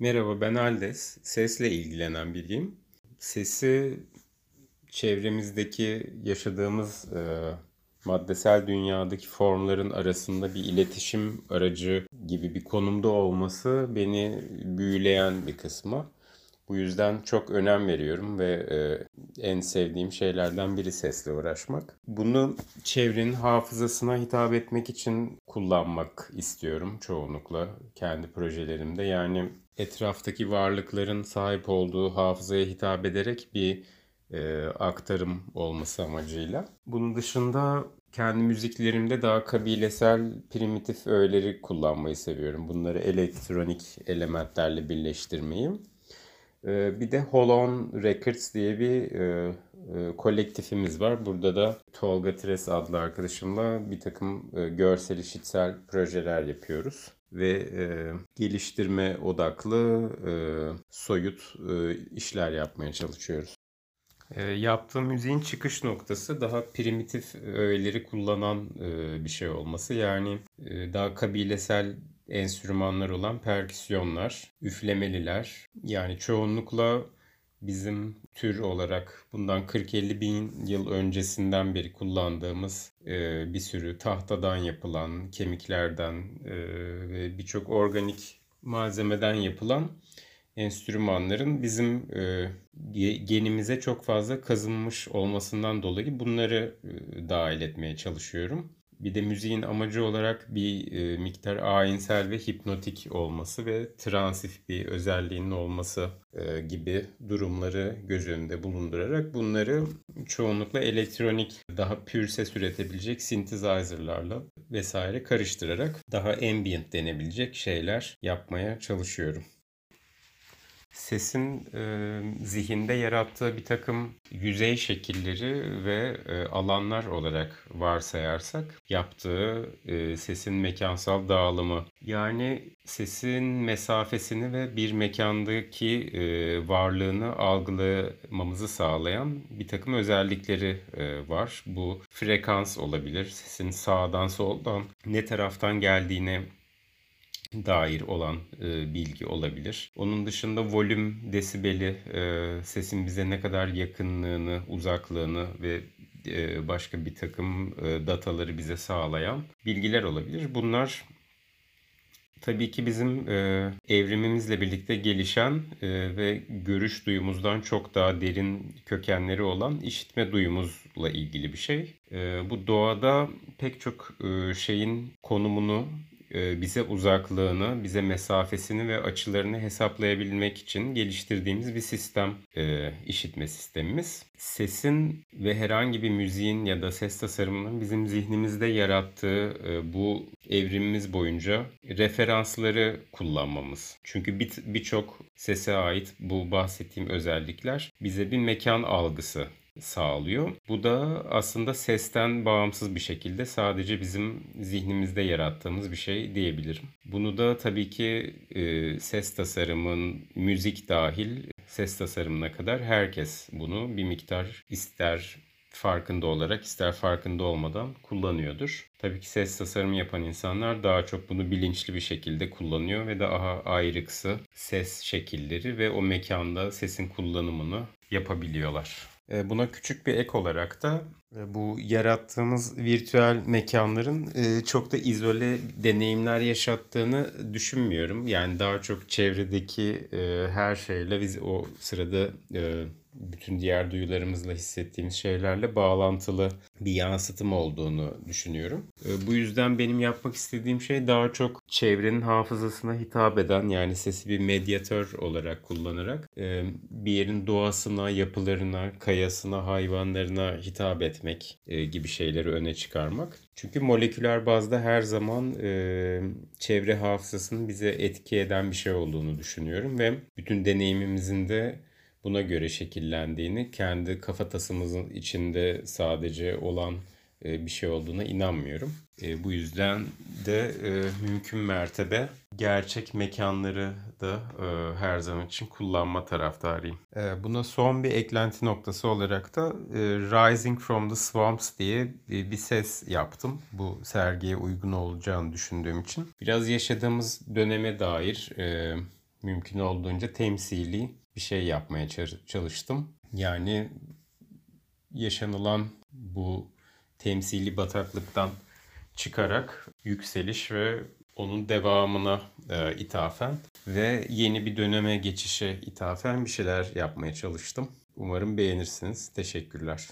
Merhaba ben Aldes. Sesle ilgilenen biriyim. Sesi çevremizdeki yaşadığımız e, maddesel dünyadaki formların arasında bir iletişim aracı gibi bir konumda olması beni büyüleyen bir kısmı. Bu yüzden çok önem veriyorum ve e, en sevdiğim şeylerden biri sesle uğraşmak. Bunu çevrenin hafızasına hitap etmek için kullanmak istiyorum çoğunlukla kendi projelerimde. Yani etraftaki varlıkların sahip olduğu hafızaya hitap ederek bir e, aktarım olması amacıyla. Bunun dışında kendi müziklerimde daha kabilesel primitif öğeleri kullanmayı seviyorum. Bunları elektronik elementlerle birleştirmeyi. E, bir de Holon Records diye bir e, e, kolektifimiz var. Burada da Tolga Tres adlı arkadaşımla bir takım e, görsel işitsel projeler yapıyoruz ve e, geliştirme odaklı e, soyut e, işler yapmaya çalışıyoruz. E, yaptığım müziğin çıkış noktası daha primitif öğeleri kullanan e, bir şey olması. Yani e, daha kabilesel enstrümanlar olan perküsyonlar, üflemeliler. Yani çoğunlukla bizim tür olarak bundan 40-50 bin yıl öncesinden beri kullandığımız e, bir sürü tahtadan yapılan, kemiklerden e, ve birçok organik malzemeden yapılan enstrümanların bizim e, genimize çok fazla kazınmış olmasından dolayı bunları e, dahil etmeye çalışıyorum. Bir de müziğin amacı olarak bir e, miktar ayinsel ve hipnotik olması ve transif bir özelliğinin olması e, gibi durumları göz önünde bulundurarak bunları çoğunlukla elektronik, daha pür ses üretebilecek synthesizer'larla vesaire karıştırarak daha ambient denebilecek şeyler yapmaya çalışıyorum sesin e, zihinde yarattığı bir takım yüzey şekilleri ve e, alanlar olarak varsayarsak yaptığı e, sesin mekansal dağılımı yani sesin mesafesini ve bir mekandaki e, varlığını algılamamızı sağlayan bir takım özellikleri e, var. Bu frekans olabilir, sesin sağdan soldan ne taraftan geldiğine dair olan e, bilgi olabilir. Onun dışında volüm, desibeli, e, sesin bize ne kadar yakınlığını, uzaklığını ve e, başka bir takım e, dataları bize sağlayan bilgiler olabilir. Bunlar tabii ki bizim e, evrimimizle birlikte gelişen e, ve görüş duyumuzdan çok daha derin kökenleri olan işitme duyumuzla ilgili bir şey. E, bu doğada pek çok e, şeyin konumunu bize uzaklığını, bize mesafesini ve açılarını hesaplayabilmek için geliştirdiğimiz bir sistem e, işitme sistemimiz. Sesin ve herhangi bir müziğin ya da ses tasarımının bizim zihnimizde yarattığı e, bu evrimimiz boyunca referansları kullanmamız. Çünkü birçok sese ait bu bahsettiğim özellikler bize bir mekan algısı sağlıyor. Bu da aslında sesten bağımsız bir şekilde sadece bizim zihnimizde yarattığımız bir şey diyebilirim. Bunu da tabii ki e, ses tasarımın, müzik dahil ses tasarımına kadar herkes bunu bir miktar ister farkında olarak ister farkında olmadan kullanıyordur. Tabii ki ses tasarımı yapan insanlar daha çok bunu bilinçli bir şekilde kullanıyor ve daha ayrıksı ses şekilleri ve o mekanda sesin kullanımını yapabiliyorlar. E, buna küçük bir ek olarak da e, bu yarattığımız virtüel mekanların e, çok da izole deneyimler yaşattığını düşünmüyorum. Yani daha çok çevredeki her şeyle biz o sırada bütün diğer duyularımızla hissettiğimiz şeylerle bağlantılı bir yansıtım olduğunu düşünüyorum. Ee, bu yüzden benim yapmak istediğim şey daha çok çevrenin hafızasına hitap eden yani sesi bir medyatör olarak kullanarak e, bir yerin doğasına, yapılarına, kayasına, hayvanlarına hitap etmek e, gibi şeyleri öne çıkarmak. Çünkü moleküler bazda her zaman e, çevre hafızasının bize etki eden bir şey olduğunu düşünüyorum ve bütün deneyimimizin de buna göre şekillendiğini, kendi kafatasımızın içinde sadece olan e, bir şey olduğuna inanmıyorum. E, bu yüzden de e, mümkün mertebe gerçek mekanları da her zaman için kullanma taraftarıyım. Buna son bir eklenti noktası olarak da Rising from the Swamps diye bir ses yaptım. Bu sergiye uygun olacağını düşündüğüm için. Biraz yaşadığımız döneme dair mümkün olduğunca temsili bir şey yapmaya çalıştım. Yani yaşanılan bu temsili bataklıktan çıkarak yükseliş ve onun devamına e, ithafen ve yeni bir döneme geçişe ithafen bir şeyler yapmaya çalıştım. Umarım beğenirsiniz. Teşekkürler.